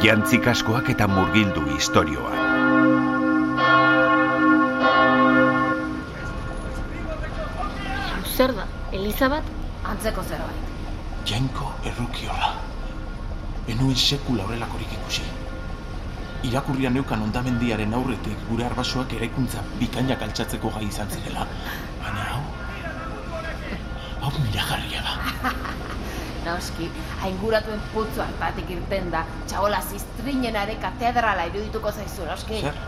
Jantzik askoak eta murgildu istorioa. Zer da, Eliza bat? Antzeko zerbait. Jainko errukiora. Enuen sekula horrelakorik ikusi. Irakurria neukan ondamendiaren aurretik gure arbasoak eraikuntza bikainak altxatzeko gai izan zirela. Baina hau... Hau miragarria da. Noski, hainguratuen putzu hartatik irten da, txabola ziztrinenare katedrala irudituko zaizu, noski. Zer?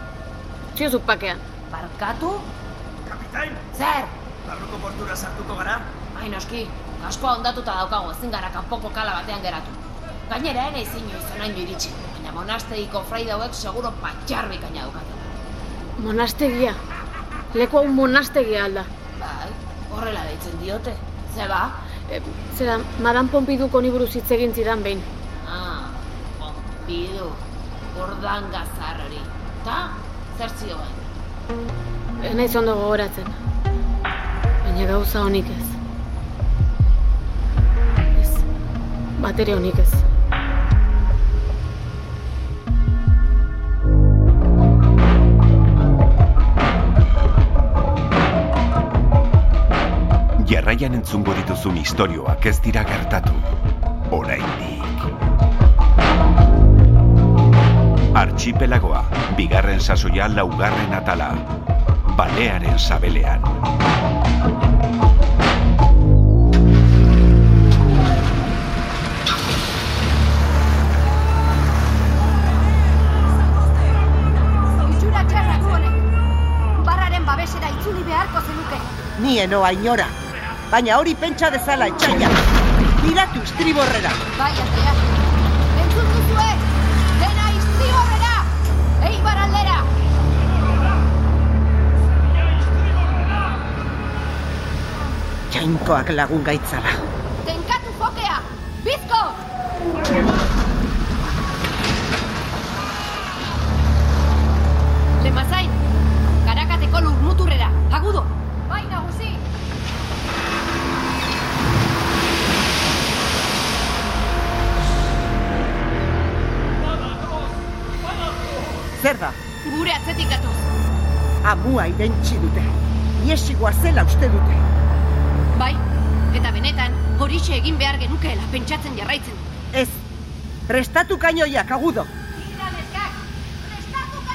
Ziozu pakean. Barkatu? Kapitain, Zer? barruko portura sartuko gara? Ai, noski, kaskoa ondatuta daukagu ezin gara kanpoko kala batean geratu. Gainera ere ezin inoiz onaino iritsi, baina monastegiko fraide hauek seguro patxar bikaina daukate. Monastegia. Leku hau monastegia alda. Bai, horrela deitzen diote. Ze ba? E, zera, Madame Pompidou ni buruz hitz egin zidan behin. Ah, Pompidu, urdan gazar hori. Ta, zer zioen? Ez naiz ondo gogoratzen. Baina gauza honik ez. Ez, batere honik ez. Jarraian entzungo dituzun istorioak ez dira gertatu. Oraindik. Archipelagoa, bigarren sasoia laugarren atala. Balearen sabelean. Itxura txarra du honek. Barraren babesera itzuli beharko zenuke. Ni enoa inora. Baina hori pentsa dezala etxaila. Biratu istriborrera. Bai, atea. Entzun duzue! Dena iztri horrera! Eibar aldera! Jainkoak lagun gaitzala. Atzetik datoz. Amua irentxi dute. Iesigoa zela uste dute. Bai, eta benetan, horixe egin behar genukeela pentsatzen jarraitzen. Ez. Prestatu kainoiak agudo.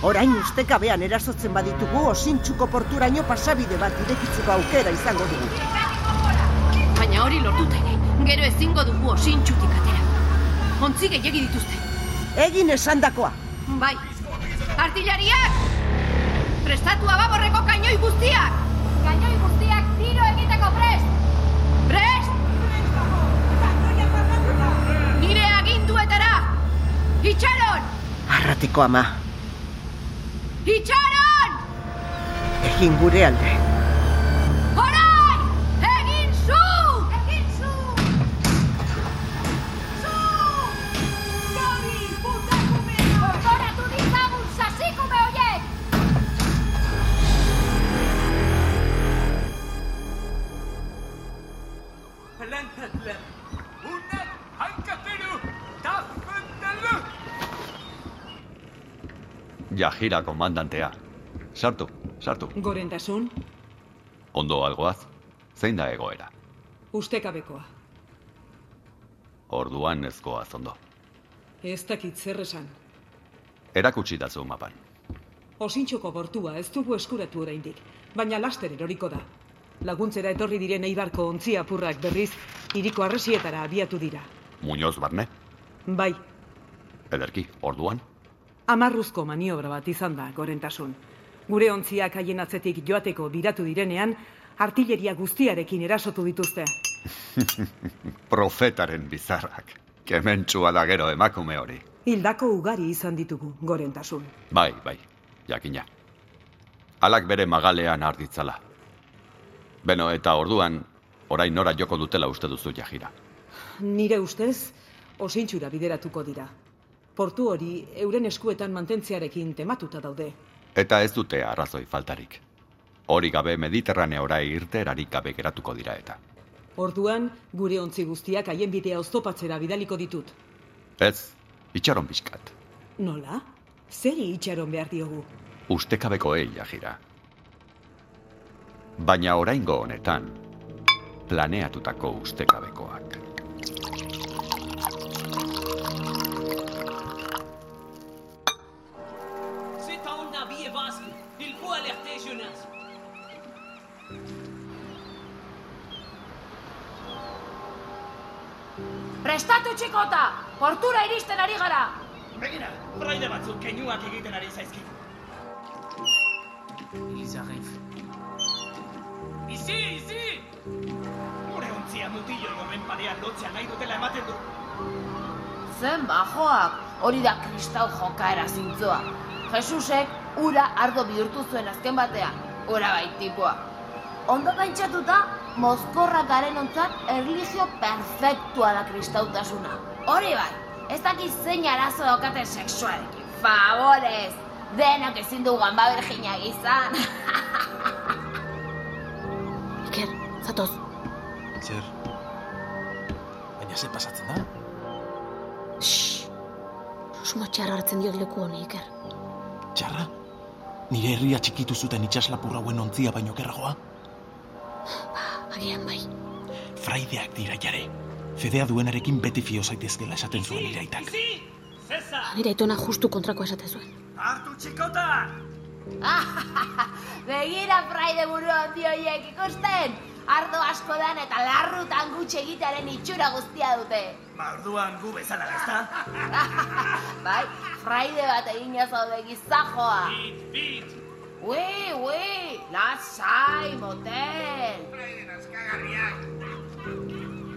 Orain ustekabean erasotzen baditugu osintxuko porturaino pasabide bat irekitzeko aukera izango dugu. Baina hori lortuta ere, gero ezingo dugu osintxutik atera. Ontzi gehiagi dituzte. Egin esandakoa. Bai, artillariak! Prestatu ababorreko kainoi guztiak! Kainoi guztiak tiro egiteko prest! Prest! Nire aginduetara! Itxaron! Arratiko ama. Itxaron! Egin gure alde. Jajira komandantea. Sartu, sartu. Gorentasun, Ondo algoaz. Zein da egoera? ustekabekoa. Orduan ezkoaz ondo. Ez dakit zer esan. Erakutsi dazu mapan. Osintxoko bortua ez dugu eskuratu oraindik, baina laster eroriko da. Laguntzera etorri diren eibarko ontzi apurrak berriz, hiriko arresietara abiatu dira. Muñoz barne? Bai, Ederki, orduan? Amarruzko maniobra bat izan da, gorentasun. Gure ontziak haien atzetik joateko biratu direnean, artilleria guztiarekin erasotu dituzte. Profetaren bizarrak. Kementsua da gero emakume hori. Hildako ugari izan ditugu, gorentasun. Bai, bai, jakina. Alak bere magalean arditzala. Beno, eta orduan, orain nora joko dutela uste duzu jajira. Nire ustez, osintxura bideratuko dira. Portu hori euren eskuetan mantentziarekin tematuta daude. Eta ez dute arrazoi faltarik. Hori gabe mediterraneora irterarik gabe geratuko dira eta. Orduan, gure ontzi guztiak haien bidea oztopatzera bidaliko ditut. Ez, itxaron pixkat. Nola? Zeri itxaron behar diogu? Ustekabekoei jajira. Baina oraingo honetan, planeatutako ustekabekoak. Prestatu txikota! Portura iristen ari gara! Begira, fraide batzuk keinuak egiten ari zaizkit. Ils arrivent. Ici, ici Gure ontzia mutillo horren parean lotzea nahi dutela ematen du. Zen bajoak, hori da kristau jokaera zintzoa. Jesusek ura ardo bihurtu zuen azken batean, ura bai tipua. Ondo pentsatuta, mozkorra garen ontzat erlijio perfektua da kristautasuna. Hori bai, ez dakiz zein arazo daukate sexuarekin. Favorez, denok ezin dugu gamba berginak izan. Iker, zatoz. Zer? Baina ze pasatzen da? Shhh. Susmo txarra hartzen diot leku honi, Iker. Txarra? Nire herria txikitu zuten itxaslapurra hauen ontzia baino kerragoa? Agian bai. Fraideak dira jare. Fedea duenarekin beti fio zaitezkela esaten zuen nire aitak. Izi! Zeza! Nire aitona justu kontrakoa esate zuen. Hartu txikota! Begira fraide buru handi horiek ikusten! Ardo asko dan eta larrutan gutxi egitearen itxura guztia dute. Ba, orduan gu bezala, ezta? bai, fraide bat egin zaude gizajoa. Bit, bit! Ui, ui, lasai, motel.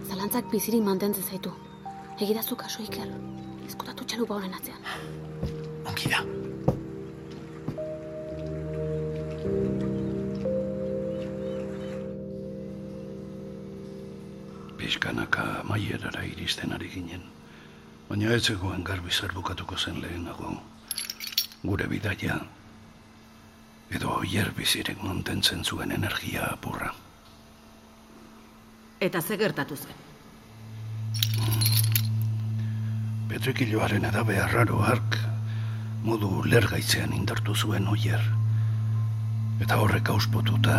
Zalantzak bizirik mantentzen zaitu. Egidazu kaso, Iker. Ezkutatu txalupa honen atzean. Ongi da. Pixkanaka maierara iristen ari ginen. Baina ez zegoen garbi zer bukatuko zen lehenago. Gure bidaia edo hier bizirik mantentzen zuen energia apurra. Eta ze gertatu zen? Petrikiloaren edabe arraro hark modu lergaitzean indartu zuen oier. Eta horrek auspotuta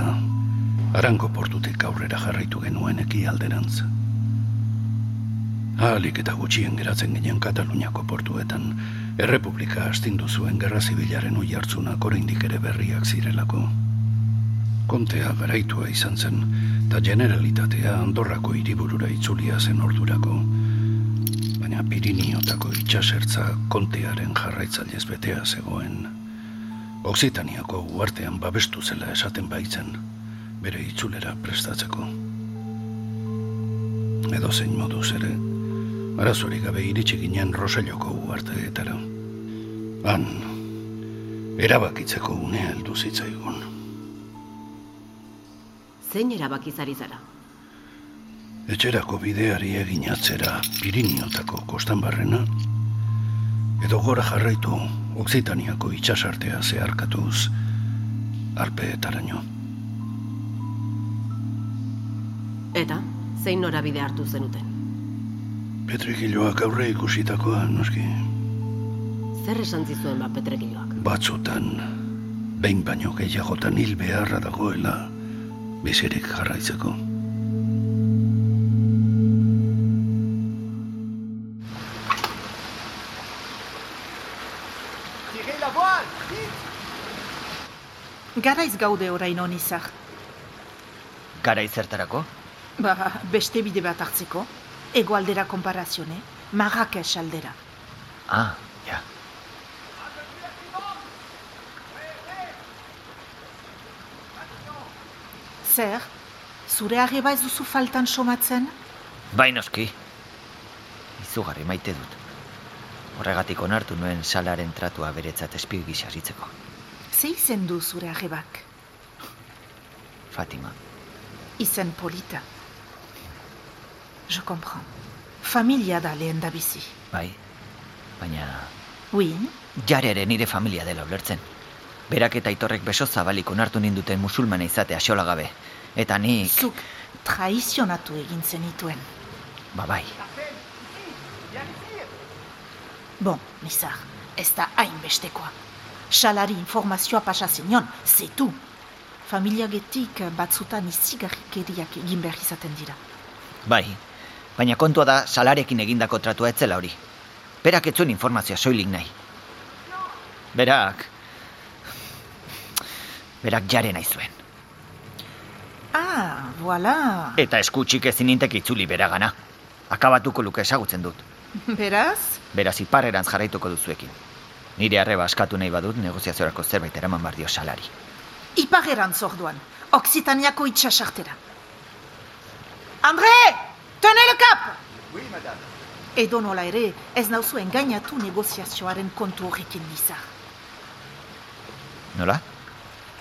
arango portutik aurrera jarraitu genuen ekialderantz. Ahalik eta gutxien geratzen ginen Kataluniako portuetan, Errepublika astindu zuen gerra zibilaren oi hartzunak oraindik ere berriak zirelako. Kontea garaitua izan zen, eta generalitatea Andorrako hiriburura itzulia zen ordurako. Baina Piriniotako itxasertza kontearen jarraitzailez betea zegoen. Oksitaniako uartean babestu zela esaten baitzen, bere itzulera prestatzeko. Edo zein moduz ere, arazorik gabe iritsi ginen Roselloko uarteetara. Han, erabakitzeko unea heldu zitzaigun. Zein erabakizari zara? Etxerako bideari egin atzera Piriniotako kostan barrena, edo gora jarraitu Oksitaniako itxasartea zeharkatuz arpeetaraino. Eta, zein norabide hartu zenuten? Petrikiloak aurre ikusitakoa, noski, Zer esan zizuen ba petrekiloak? batzutan, behin baino gehiagotan hil beharra dagoela, bizirik jarraitzeko. Garaiz gaude orain hon izar. Gara izertarako? Ba, beste bide bat hartzeko. Egoaldera konparazione, Marrakes aldera. Ah, ja. Zer, zure arreba ez duzu faltan somatzen? Bai noski. Izugarri maite dut. Horregatik onartu nuen salaren tratua beretzat espiu gisa aritzeko. Ze izen du zure arrebak? Fatima. Izen polita. Je comprends. Familia da lehen da bizi. Bai. Baina Oui, jare ere nire familia dela ulertzen. Berak eta itorrek beso zabalik onartu ninduten musulmana izatea xola gabe. Eta nik... zuk traizionatu egin zenituen. Ba bai. Bon, Nizar, ez da hainbestekoa. Salari informazioa pasa zenion, zetu. Familiagetik batzutan izigarrikeriak egin behar izaten dira. Bai, baina kontua da salarekin egindako tratua etzela hori. Berak ez zuen informazioa soilik nahi. Berak... Berak jare nahi zuen. Ah, voilà. Eta eskutxik ezin nintek itzuli beragana. Akabatuko luke esagutzen dut. Beraz? Beraz iparrerantz jarraituko duzuekin. Nire arreba askatu nahi badut negoziaziorako zerbait eraman bardio salari. Iparrerantz orduan, Oksitaniako itxasartera. André! Tenez le cap! Oui, madame. Edo nola ere, ez nauzu engainatu negoziazioaren kontu horrekin nizar. Nola?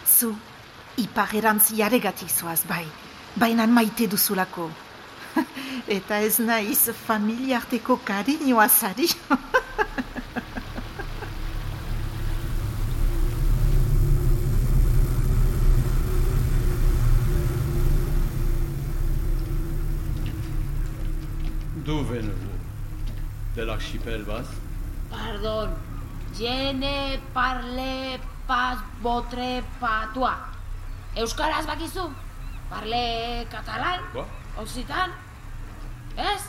Zu, iparrerantz jaregatik zoaz bai, bainan maite duzulako. Eta ez naiz familiarteko kariñoa zari. De l'archipel basque Pardon, je ne parle pas votre patois. Euskaraz bakizu? Parle catalan? Quoi Occitan? Ez?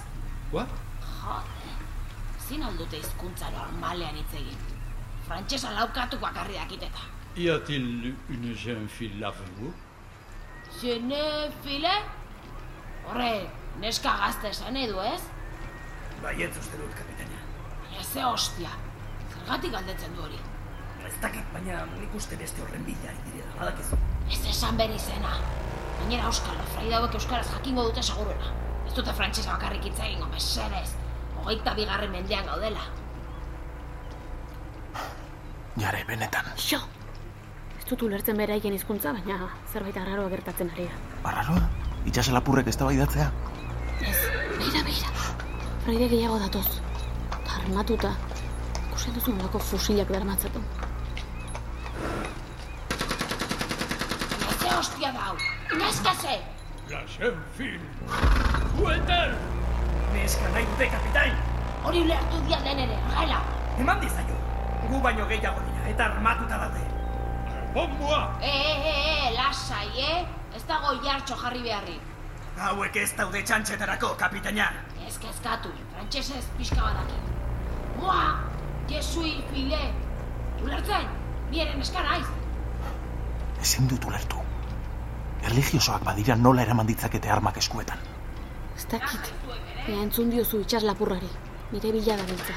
Quoi Jode, zin aldute hizkuntza normalean hitz egin. Frantsesa laukatu bakarri dakiteta. Y a-t-il une jeune fille avec vous Je ne file? Horre, neska gazte esan edu, ez? Baietz uste dut, kapitaina. Baina ze hostia, zergatik galdetzen du hori? Ez dakit, baina nik uste beste horren bila direla, badakizu. Ez esan bere izena. Gainera Euskal Fraide hauek Euskaraz jakingo dute seguruena. Ez dute frantsesa bakarrik hitz egingo, mesedez. Hogeita bigarren mendean gaudela. Jare, benetan. Jo! Ez dut ulertzen beraien hizkuntza, baina zerbait arraroa gertatzen ari da. Barraroa? Itxaselapurrek ez da baidatzea? Ez. Fraide gehiago datoz. Ta armatuta. Ikusten duzu nolako fusilak bermatzeko. Ze hostia da hau? Neska ze! La jeune fille. Walter! Neska nahi dute, kapitain! Hori ulertu dia den ere, gela! Eman dizaio. Gu baino gehiago dira, eta armatuta daude. Bomboa! E, e, e, e, lasai, eh? Ez dago jartxo jarri beharrik. Hauek ez daude txantxetarako, kapitaina. Ez kezkatu, frantsesez pixka badaki. Moa, jesui file. Ulertzen, ni ere neska naiz. Ezin dut ulertu. Erligiosoak badira nola eraman ditzakete armak eskuetan. Ez dakit. Ea entzun diozu itxas lapurrari. Nire bila da biltza.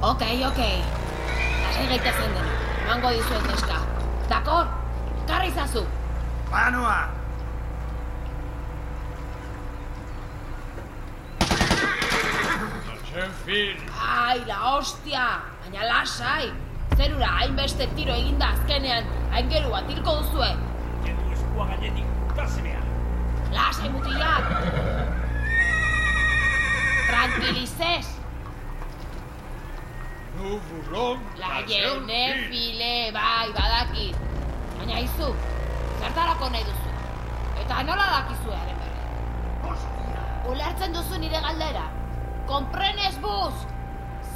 Ok, ok. Lasai gaitezen dena. Emango dizuet neska. Dakor? Karri zazu. Banoa! Jeune fille. Ai, la hostia! Baina lasai! Zerura hainbeste tiro eginda azkenean, aingeru bat hilko duzue. Kendu eskua gainetik, tasmea. Lasai mutilak! Tranquilizez! Nous voulons La jene file, bai, badakit. Baina izu, zertarako nahi duzu. Eta nola dakizu haren berri. Ulertzen duzu nire galdera. Komprenes buz!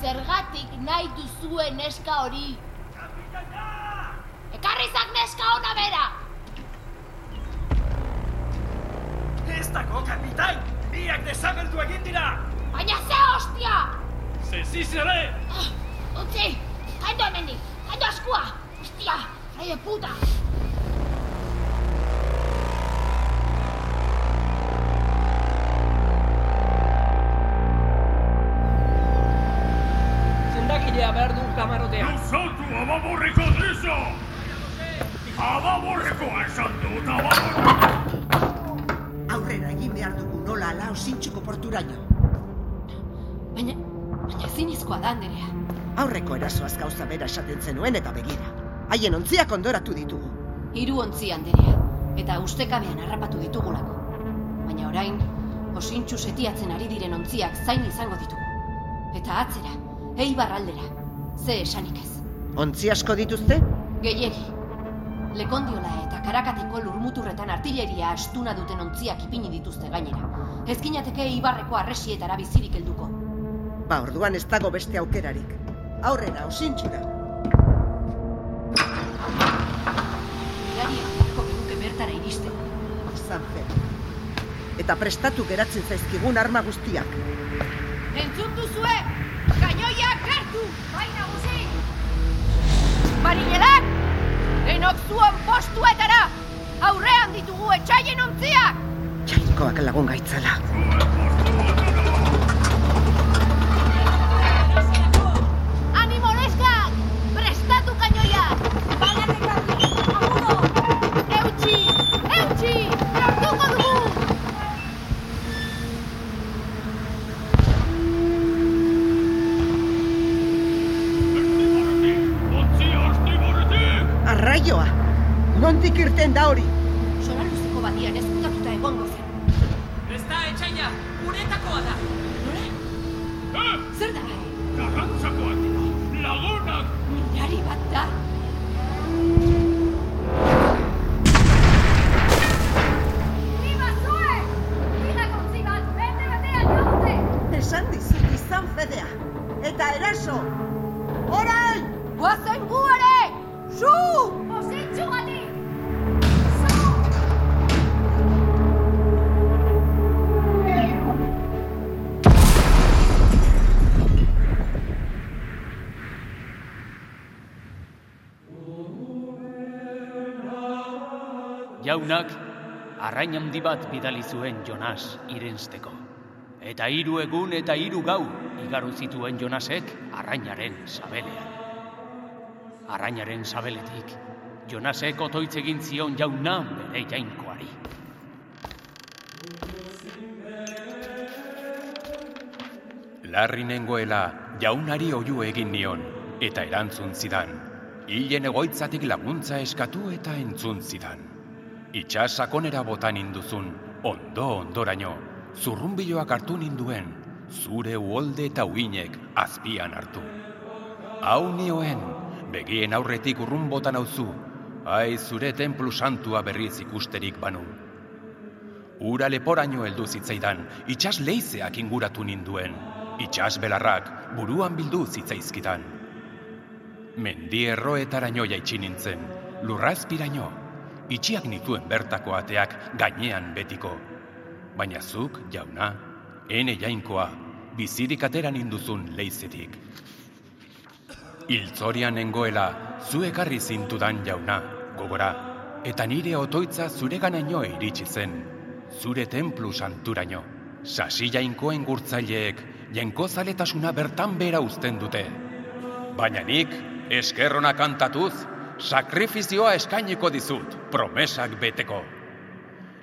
Zergatik nahi duzue neska hori. Ekarrizak neska ona bera! Ez dago, kapitain! Biak desagertu egin dira! Baina ze hostia! Zezi zere! Utzi! Kaindo hemendik! Kaindo askua! Hostia! Fraide puta! Porturaino. Baina, baina zinizkoa da, Anderea. Aurreko erasoaz gauza bera esaten zenuen eta begira. Haien ontziak ondoratu ditugu. Hiru ontzi Anderea, eta ustekabean harrapatu ditugulako. Baina orain, osintxu setiatzen ari diren ontziak zain izango ditugu. Eta atzera, eibar aldera, ze esanik ez. Ontzi asko dituzte? Gehiegi. Lekondiola eta karakateko lurmuturretan artilleria astuna duten ontziak ipini dituzte gainera. Ezkinateke ibarreko arresietara bizirik helduko. Ba, orduan ez dago beste aukerarik. Aurrera, osintxura. Gari genuke bertara iristen. Zanfe. Eta prestatu geratzen zaizkigun arma guztiak. Entzun duzue! Kainoiak gertu! Bai nagusi! Marinelak! Denok zuen postuetara! Aurrean ditugu etxaien ontziak! Jainkoak lagun gaitzala. Nondik irten bat bidali zuen Jonas irensteko. Eta hiru egun eta hiru gau igaru zituen Jonasek arrainaren sabelean. Arrainaren sabeletik, Jonasek otoitz egin zion jauna bere jainkoari. Larri nengoela jaunari oiu egin nion, eta erantzun zidan. Hilen egoitzatik laguntza eskatu eta entzun zidan. Itxas sakonera botan induzun, ondo ondoraino, zurrunbiloak hartu ninduen, zure uolde eta uinek azpian hartu. Hau nioen, begien aurretik urrun botan auzu, ai zure templu santua berriz ikusterik banu. Ura leporaino heldu zitzaidan, itxas leizeak inguratu ninduen, itxas belarrak buruan bildu zitzaizkidan. Mendi erroetaraino jaitsi nintzen, lurrazpiraino, itxiak nituen bertako ateak gainean betiko. Baina zuk, jauna, ene jainkoa, bizirik atera ninduzun leizetik. Hiltzorian nengoela, zu ekarri zintudan jauna, gogora, eta nire otoitza zure ganaino iritsi zen, zure templu santuraino. Sasi jainkoen gurtzaileek, jainkozaletasuna bertan bera uzten dute. Baina nik, eskerrona kantatuz, sakrifizioa eskainiko dizut, promesak beteko.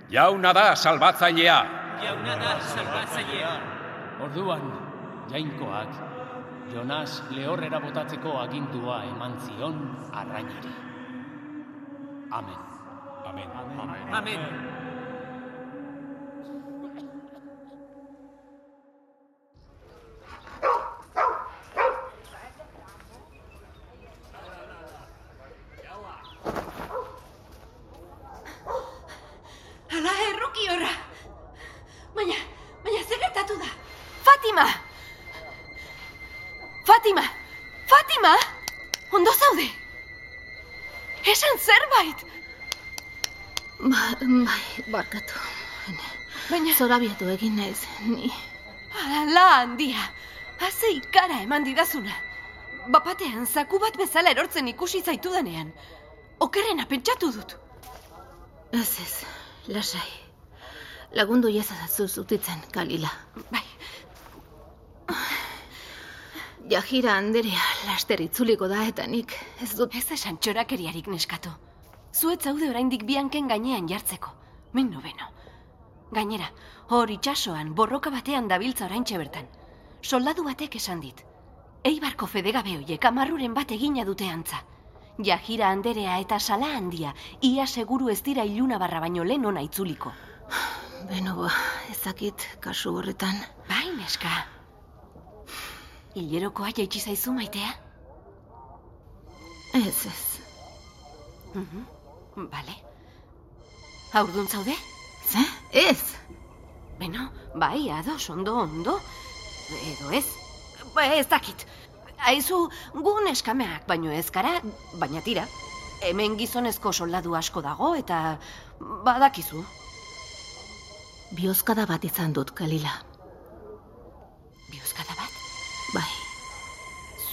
Jauna da salbatzailea, Jauna da salbatzailea. Orduan, jainkoak, Jonas lehorrera botatzeko agindua eman zion arrainari. Amen. Amen. Amen. Amen. Ala Fatima! Fatima! Ondo zaude? Esan zerbait! Ba, bai, barkatu. Baina... Zorabiatu egin naiz, ni. Ala handia! Haze ikara eman didazuna. Bapatean zaku bat bezala erortzen ikusi zaitudanean. Okerrena pentsatu dut. Ez ez, lasai. Lagundu iezadazu zutitzen, Kalila. Bai. Jahira anderea laster itzuliko da eta nik ez dut... Ez esan txorakeriarik neskatu. Zuet zaude oraindik bianken gainean jartzeko. Min nobeno. Gainera, hor itxasoan borroka batean dabiltza oraintxe bertan. Soldadu batek esan dit. Eibarko fedegabe hoiek amarruren bat egina dute antza. Jahira anderea eta sala handia, ia seguru ez dira iluna barra baino lehen ona itzuliko. Beno ba, ezakit kasu horretan. Bai, neska. Hilerokoa jaitsi zaizu maitea? Ez ez. Mhm, Bale. Haurdun zaude? Ze? Ez. Beno, bai, ados, ondo, ondo. Edo ez. Ba, ez dakit. Aizu, gun eskameak, baino ez gara, baina tira. Hemen gizonezko soldadu asko dago eta badakizu. Biozkada bat izan dut, Kalila.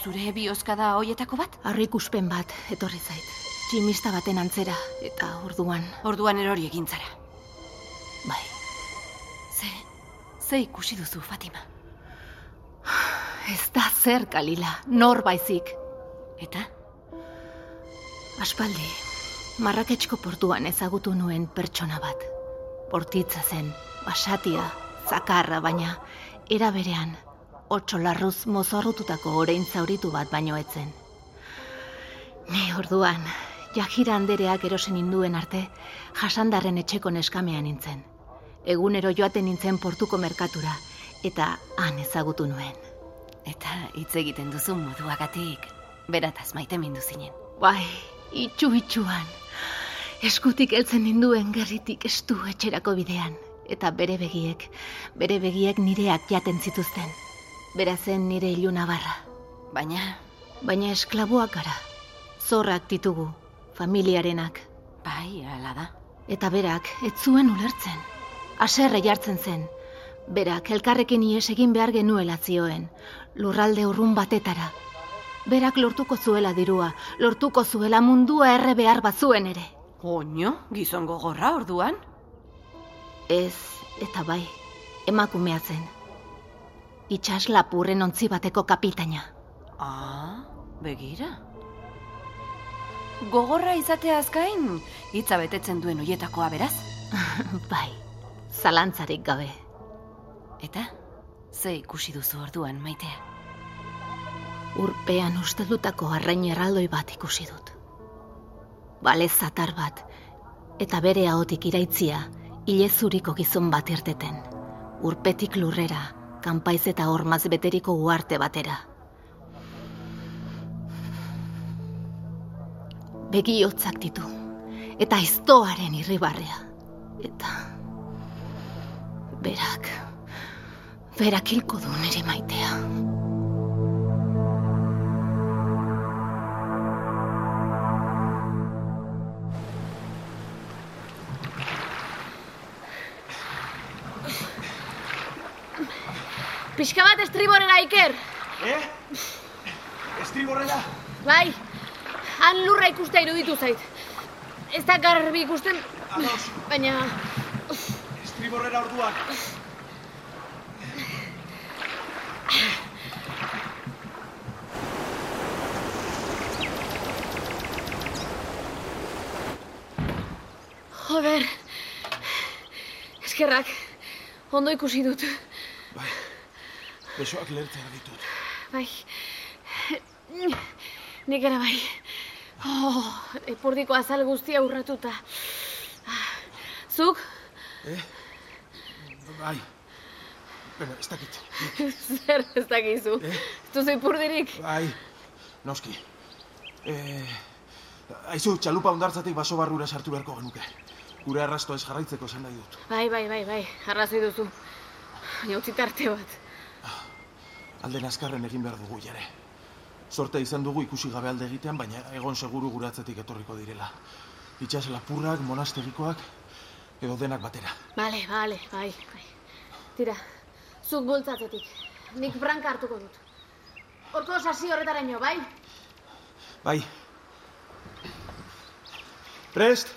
Zure biozkada hoietako bat? Arrikuspen bat, etorri zait. Tximista baten antzera, eta orduan... Orduan erori egin zara. Bai. Ze, ze ikusi duzu, Fatima? Ez da zer, Kalila, nor baizik. Eta? Aspaldi, marraketxko portuan ezagutu nuen pertsona bat. Portitza zen, basatia, zakarra, baina era berean, otso larruz mozorrututako orain zauritu bat baino etzen. Ni orduan, jajira andereak erosen induen arte, jasandarren etxeko neskamea nintzen. Egunero joaten nintzen portuko merkatura, eta han ezagutu nuen. Eta hitz egiten duzu moduagatik, berataz maite mindu zinen. Bai, itxu itxuan. Eskutik heltzen ninduen gerritik estu etxerako bidean. Eta bere begiek, bere begiek nireak jaten zituzten. Bera zen nire iluna barra. Baina, Baina esklaboak gara. Zorrak ditugu, familiarenak. bai, ala da. Eta berak, ez zuen ulertzen. Aserre jartzen zen. Berak, elkarrekin ies egin behar genuela zioen. Lurralde urrun batetara. Berak lortuko zuela dirua, lortuko zuela mundua erre behar bazuen ere. Oño, gizon gogorra orduan? Ez, eta bai, emakumea zen. Itxas lapurren ontzi bateko kapitaina. Ah, begira. Gogorra izateaz gain, hitza betetzen duen hoietakoa beraz? bai, zalantzarik gabe. Eta, ze ikusi duzu orduan, maitea? Urpean ustelutako arrain erraldoi bat ikusi dut. Bale zatar bat, eta bere ahotik iraitzia, ilezuriko gizon bat irteten. Urpetik lurrera, kanpaiz eta hormaz beteriko uarte batera. Begi hotzak ditu, eta iztoaren irribarrea. Eta... Berak... Berak hilko du nire maitea. Pixka bat estriborera, Iker. Eh? Estriborrera? Bai, han lurra ikustea iruditu zait. Ez da garbi ikusten, Ados, baina... estriborrera orduan. Joder. Eskerrak, ondo ikusi dut. Bai, besoak lertzen ditut. Bai. Nik ere bai. Oh, epurdiko azal guztia urratuta. Zuk? Eh? Bai. Bueno, ez dakit. Zer ez dakizu? Ez duzu ipurdirik? Bai, noski. Eh, aizu, txalupa ondartzatik baso barrura sartu beharko genuke. Gure arrasto ez jarraitzeko esan nahi dut. Bai, bai, bai, bai, arrazoi duzu. Baina utzi tarte bat. Alden azkarren egin behar dugu jare. Sorte izan dugu ikusi gabe alde egitean, baina egon seguru guratzetik etorriko direla. Itxas lapurrak, monastegikoak, edo denak batera. Bale, bale, bai, bai. Tira, zuk bultzatzetik. Nik branka hartuko dut. Horko sasi horretaraino, bai? Bai. Prest?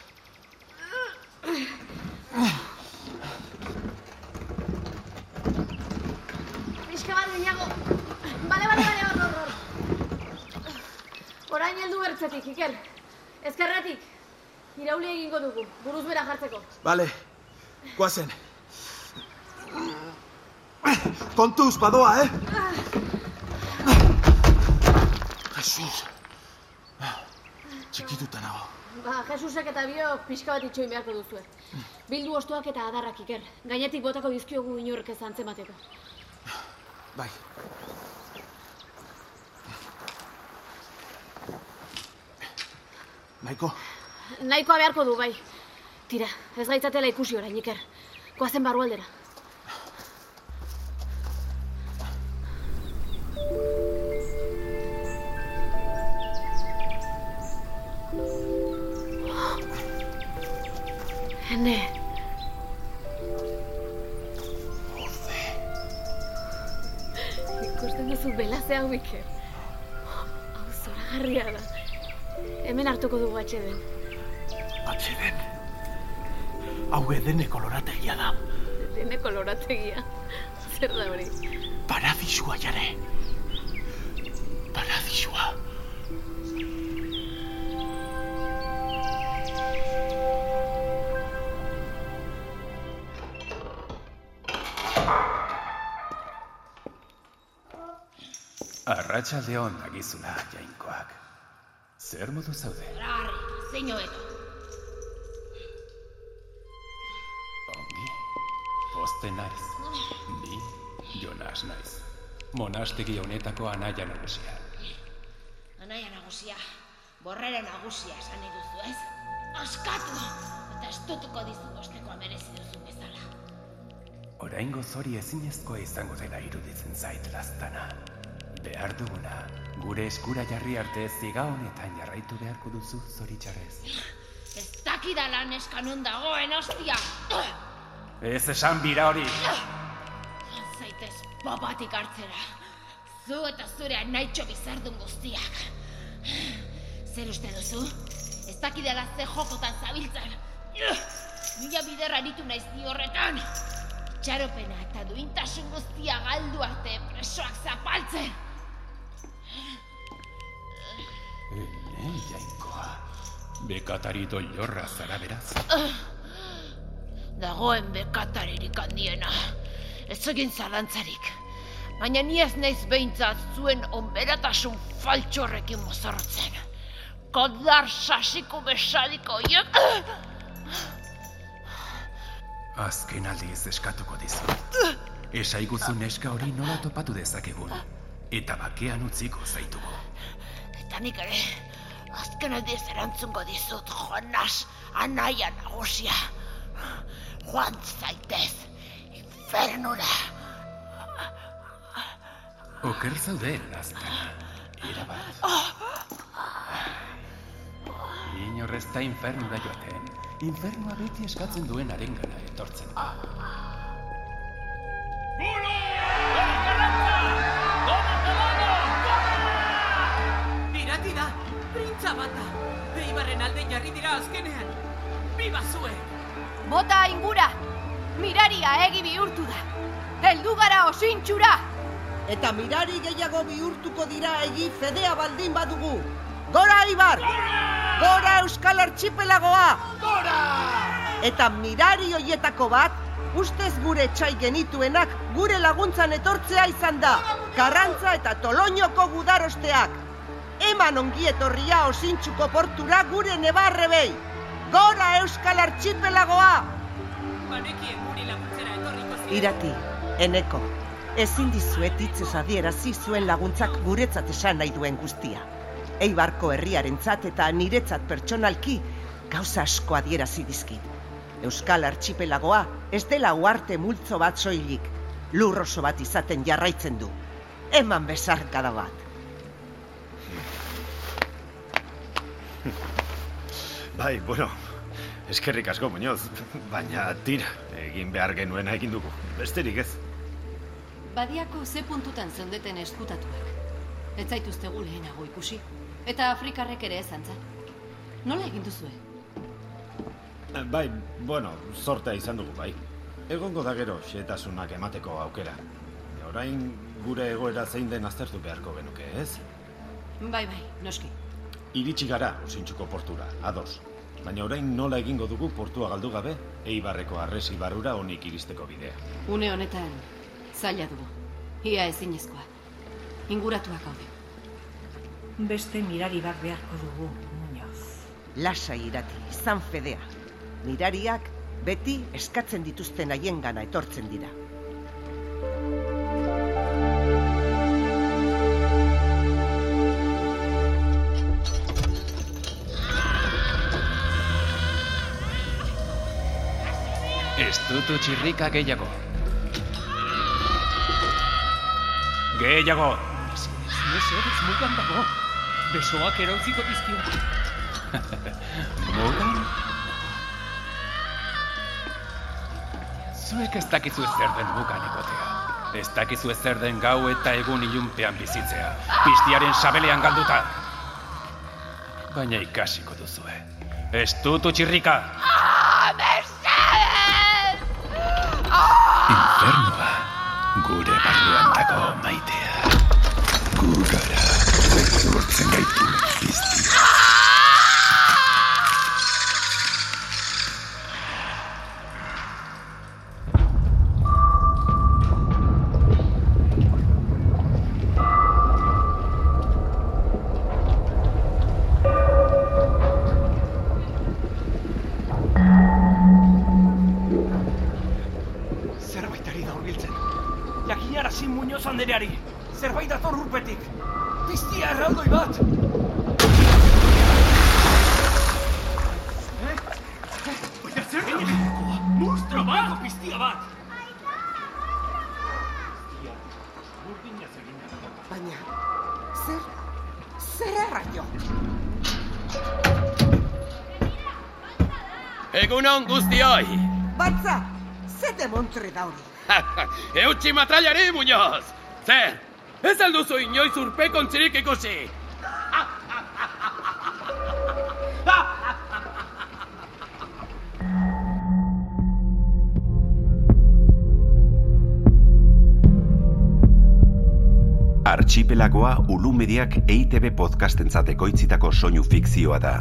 Gehiago. Bale, bale, bale, hor, hor, hor. Orain heldu bertzetik, Iker. Ezkerretik. Irauli egingo dugu, buruz bera jartzeko. Bale, guazen. Kontuz, badoa, eh? Jesus. Txikituta nago. Ba, Jesusek eta biok pixka bat itxoin beharko duzue. Bildu ostoak eta adarrak, Iker. Gainetik botako dizkiogu inork ez antzemateko. Bai. Nahiko? Nahikoa beharko du, bai. Tira, ez gaitzatela ikusi orain iker. Koazen barrualdera. Ene, duzu belaze hau zoragarria da. Hemen hartuko dugu atxeden. Atxeden. Hau edene kolorategia da. Dene kolorategia. Zer da hori? Paradisua jare. Arratsalde on dagizula, jainkoak. Zer modu zaude? Arri, zein hobeto. Ongi. Poste naiz. Ni Jonas naiz. Monastegi honetako anaia nagusia. Anaia nagusia, borrera nagusia esan duzu ez? Askatu! Eta estutuko dizu bostekoa merezi duzu bezala. Oraingo zori ezinezkoa izango dela iruditzen zait laztana. Behar duguna, gure eskura jarri arte ziga honetan jarraitu beharko duzu zoritxarrez. Ez dakidala neska non dagoen, ostia! Ez esan bira hori! Zaitez papatik hartzera. Zu eta zure naitxo bizardun guztiak. Zer uste duzu? Ez dakidala ze jokotan zabiltzan. Mila biderra aritu naiz ni horretan. Txaropena eta duintasun guztia galdu arte presoak zapaltzen. Jainkoa. Bekatari doilorra zara beraz. Dagoen bekataririk handiena. Ez egin zalantzarik. Baina ni ez naiz behintzat zuen onberatasun faltxorrekin mozorrotzen. Kodar sasiko besadiko hiek... Azken aldiz eskatuko dizut. Esaiguzu neska hori nola topatu dezakegun. Eta bakean utziko zaitugu. Eta nik ere, azken aldiz erantzungo dizut, Jonas, anaia nagusia. Joan zaitez, infernura. Oker zaude, laztana. Erabat. Inorrez da infernura joaten. Infernua beti eskatzen duen arengana etortzen da. Irati Eibarren alde jarri dira azkenean. Biba zuen! Bota ingura! Miraria egi bihurtu da. Heldu gara osintxura! Eta mirari gehiago bihurtuko dira egi fedea baldin badugu. Gora, Ibar! Gora Euskal Archipelagoa! Gora! Eta mirari hoietako bat, ustez gure txai genituenak gure laguntzan etortzea izan da. Karrantza eta Toloñoko gudarosteak. Eman ongietorria osintxuko portura gure nebarrebei. Gora Euskal Archipelagoa! Banekien guri laguntzera etorriko ziren. Irati, eneko, ezin dizuet hitzez adierazi zuen laguntzak guretzat esan nahi duen guztia. Eibarko herriarentzat eta niretzat pertsonalki gauza asko adierazi dizkit. Euskal Archipelagoa ez dela uarte multzo bat soilik, lur oso bat izaten jarraitzen du. Eman besarkada bat. Bai, bueno, eskerrik asko, Muñoz, baina tira, egin behar genuena egin dugu, besterik ez. Badiako ze puntutan zeundeten eskutatuak. Ez zaituztegu lehenago ikusi. Eta Afrikarrek ere ez antzan. Nola egin duzue? Eh, Bai, bueno, zortea izan dugu, bai. Egongo da gero xetasunak emateko aukera. Orain gure egoera zein den aztertu beharko genuke, ez? Bai, bai, noski. Iritsi gara osintxuko portura, ados. Baina orain nola egingo dugu portua galdu gabe, eibarreko arresi barrura honik iristeko bidea. Une honetan, zaila dugu. Ia ezinezkoa. Inguratuak gaude. Beste mirari bat beharko dugu, Muñoz. Lasai irati, izan fedea. Mirariak beti eskatzen dituzten haiengana etortzen dira. Ez dutu txirrika gehiago. Gehiago! Mesedez, mugan dago. Besoak erautziko dizkio. Mugan? Zuek ez dakizu ez zer den bukan egotea. Ez dakizu ez zer den gau eta egun ilunpean bizitzea. Pistiaren sabelean galduta. Baina ikasiko duzue. Ez dut Gure barruan dago maitea. Gugara. Zurtzen gaitu piztia. Zer erraio? Egunon guztioi! Batza, ze demontre da hori? Eutxi matrailari, Muñoz! Zer, ez alduzu inoiz urpekontzirik ikusi! Archipelagoa Ulu Mediak EITB podcastentzat ekoitzitako soinu fikzioa da.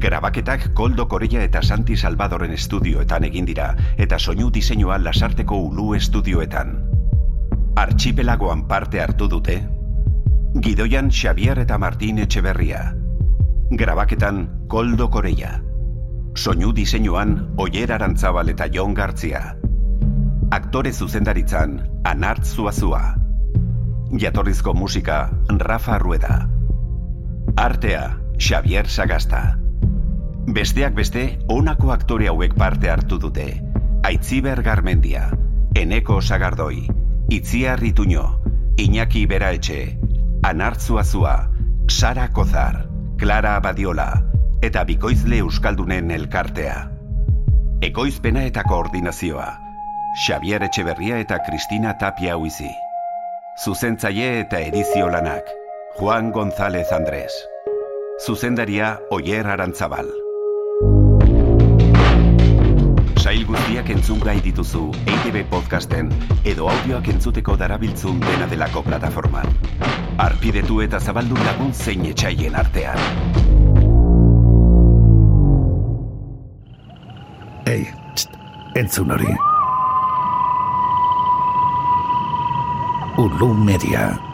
Grabaketak Koldo Korea eta Santi Salvadoren estudioetan egin dira eta soinu diseinua Lasarteko Ulu estudioetan. Archipelagoan parte hartu dute Gidoian Xavier eta Martin Etxeberria. Grabaketan Koldo Korea. Soinu diseinuan Oier Arantzabal eta Jon Gartzia. Aktore zuzendaritzan Anart Zuazua. Jatorrizko musika Rafa Rueda. Artea Xavier Sagasta. Besteak beste, honako aktore hauek parte hartu dute. Aitziber Garmendia, Eneko Sagardoi, Itziar Rituño, Iñaki Beraetxe, Anartzu Azua, Sara Kozar, Clara Abadiola, eta Bikoizle Euskaldunen elkartea. Ekoizpena eta koordinazioa, Xavier Etxeberria eta Kristina Tapia Huizi. Zuzentzaile eta edizio lanak, Juan González Andrés. Zuzendaria Oier Arantzabal. Sail guztiak entzun gai dituzu EITB podcasten edo audioak entzuteko darabiltzun dena delako plataforman. Arpidetu eta zabaldu lagun zein etxaien artean. Ei, txt, entzun hori. Ulu Media.